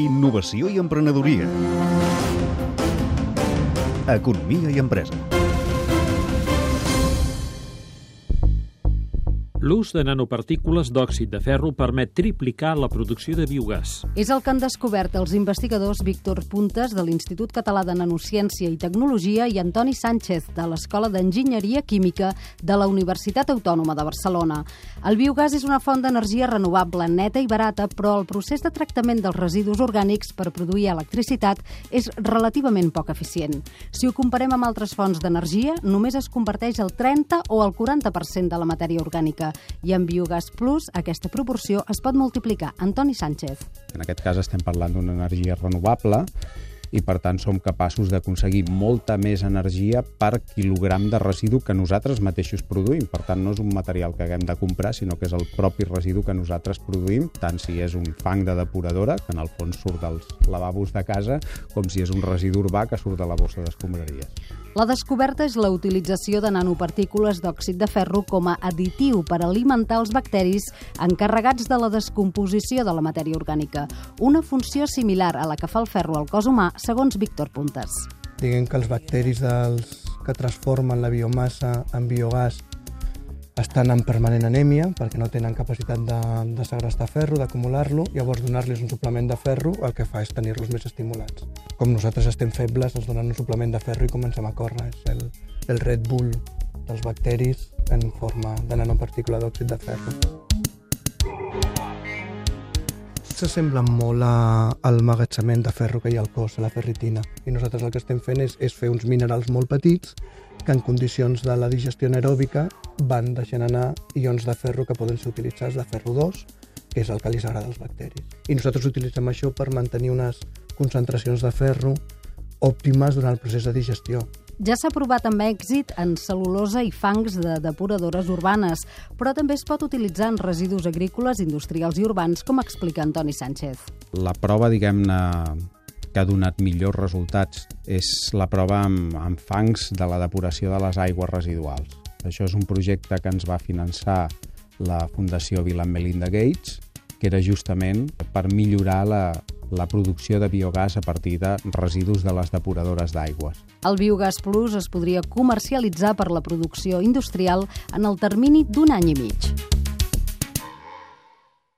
Innovació i emprenedoria. Economia i empresa. L'ús de nanopartícules d'òxid de ferro permet triplicar la producció de biogàs. És el que han descobert els investigadors Víctor Puntes de l'Institut Català de Nanociència i Tecnologia i Antoni Sánchez de l'Escola d'Enginyeria Química de la Universitat Autònoma de Barcelona. El biogàs és una font d'energia renovable, neta i barata, però el procés de tractament dels residus orgànics per produir electricitat és relativament poc eficient. Si ho comparem amb altres fonts d'energia, només es converteix el 30 o el 40% de la matèria orgànica i amb Biogàs Plus aquesta proporció es pot multiplicar. Antoni Sánchez. En aquest cas estem parlant d'una energia renovable i per tant som capaços d'aconseguir molta més energia per quilogram de residu que nosaltres mateixos produïm. Per tant, no és un material que haguem de comprar, sinó que és el propi residu que nosaltres produïm, tant si és un fang de depuradora, que en el fons surt dels lavabos de casa, com si és un residu urbà que surt de la bossa d'escombraries. La descoberta és la utilització de nanopartícules d'òxid de ferro com a additiu per alimentar els bacteris encarregats de la descomposició de la matèria orgànica, una funció similar a la que fa el ferro al cos humà, segons Víctor Puntes. Diguem que els bacteris dels que transformen la biomassa en biogàs estan en permanent anèmia perquè no tenen capacitat de, de segrestar ferro, d'acumular-lo, llavors donar-los un suplement de ferro el que fa és tenir-los més estimulats. Com nosaltres estem febles, ens donen un suplement de ferro i comencem a córrer. És el, el Red Bull dels bacteris en forma de nanopartícula d'òxid de ferro. S'assembla molt a, al magatzement de ferro que hi ha al cos, a la ferritina. I nosaltres el que estem fent és, és fer uns minerals molt petits que en condicions de la digestió anaeròbica van deixant anar ions de ferro que poden ser utilitzats de ferro 2, que és el que li agrada als bacteris. I nosaltres utilitzem això per mantenir unes concentracions de ferro òptimes durant el procés de digestió. Ja s'ha provat amb èxit en cel·lulosa i fangs de depuradores urbanes, però també es pot utilitzar en residus agrícoles, industrials i urbans, com explica Antoni Sánchez. La prova, diguem-ne, que ha donat millors resultats és la prova amb, amb fangs de la depuració de les aigües residuals. Això és un projecte que ens va finançar la Fundació Bill and Melinda Gates, que era justament per millorar la, la producció de biogàs a partir de residus de les depuradores d'aigües. El Biogàs Plus es podria comercialitzar per la producció industrial en el termini d'un any i mig.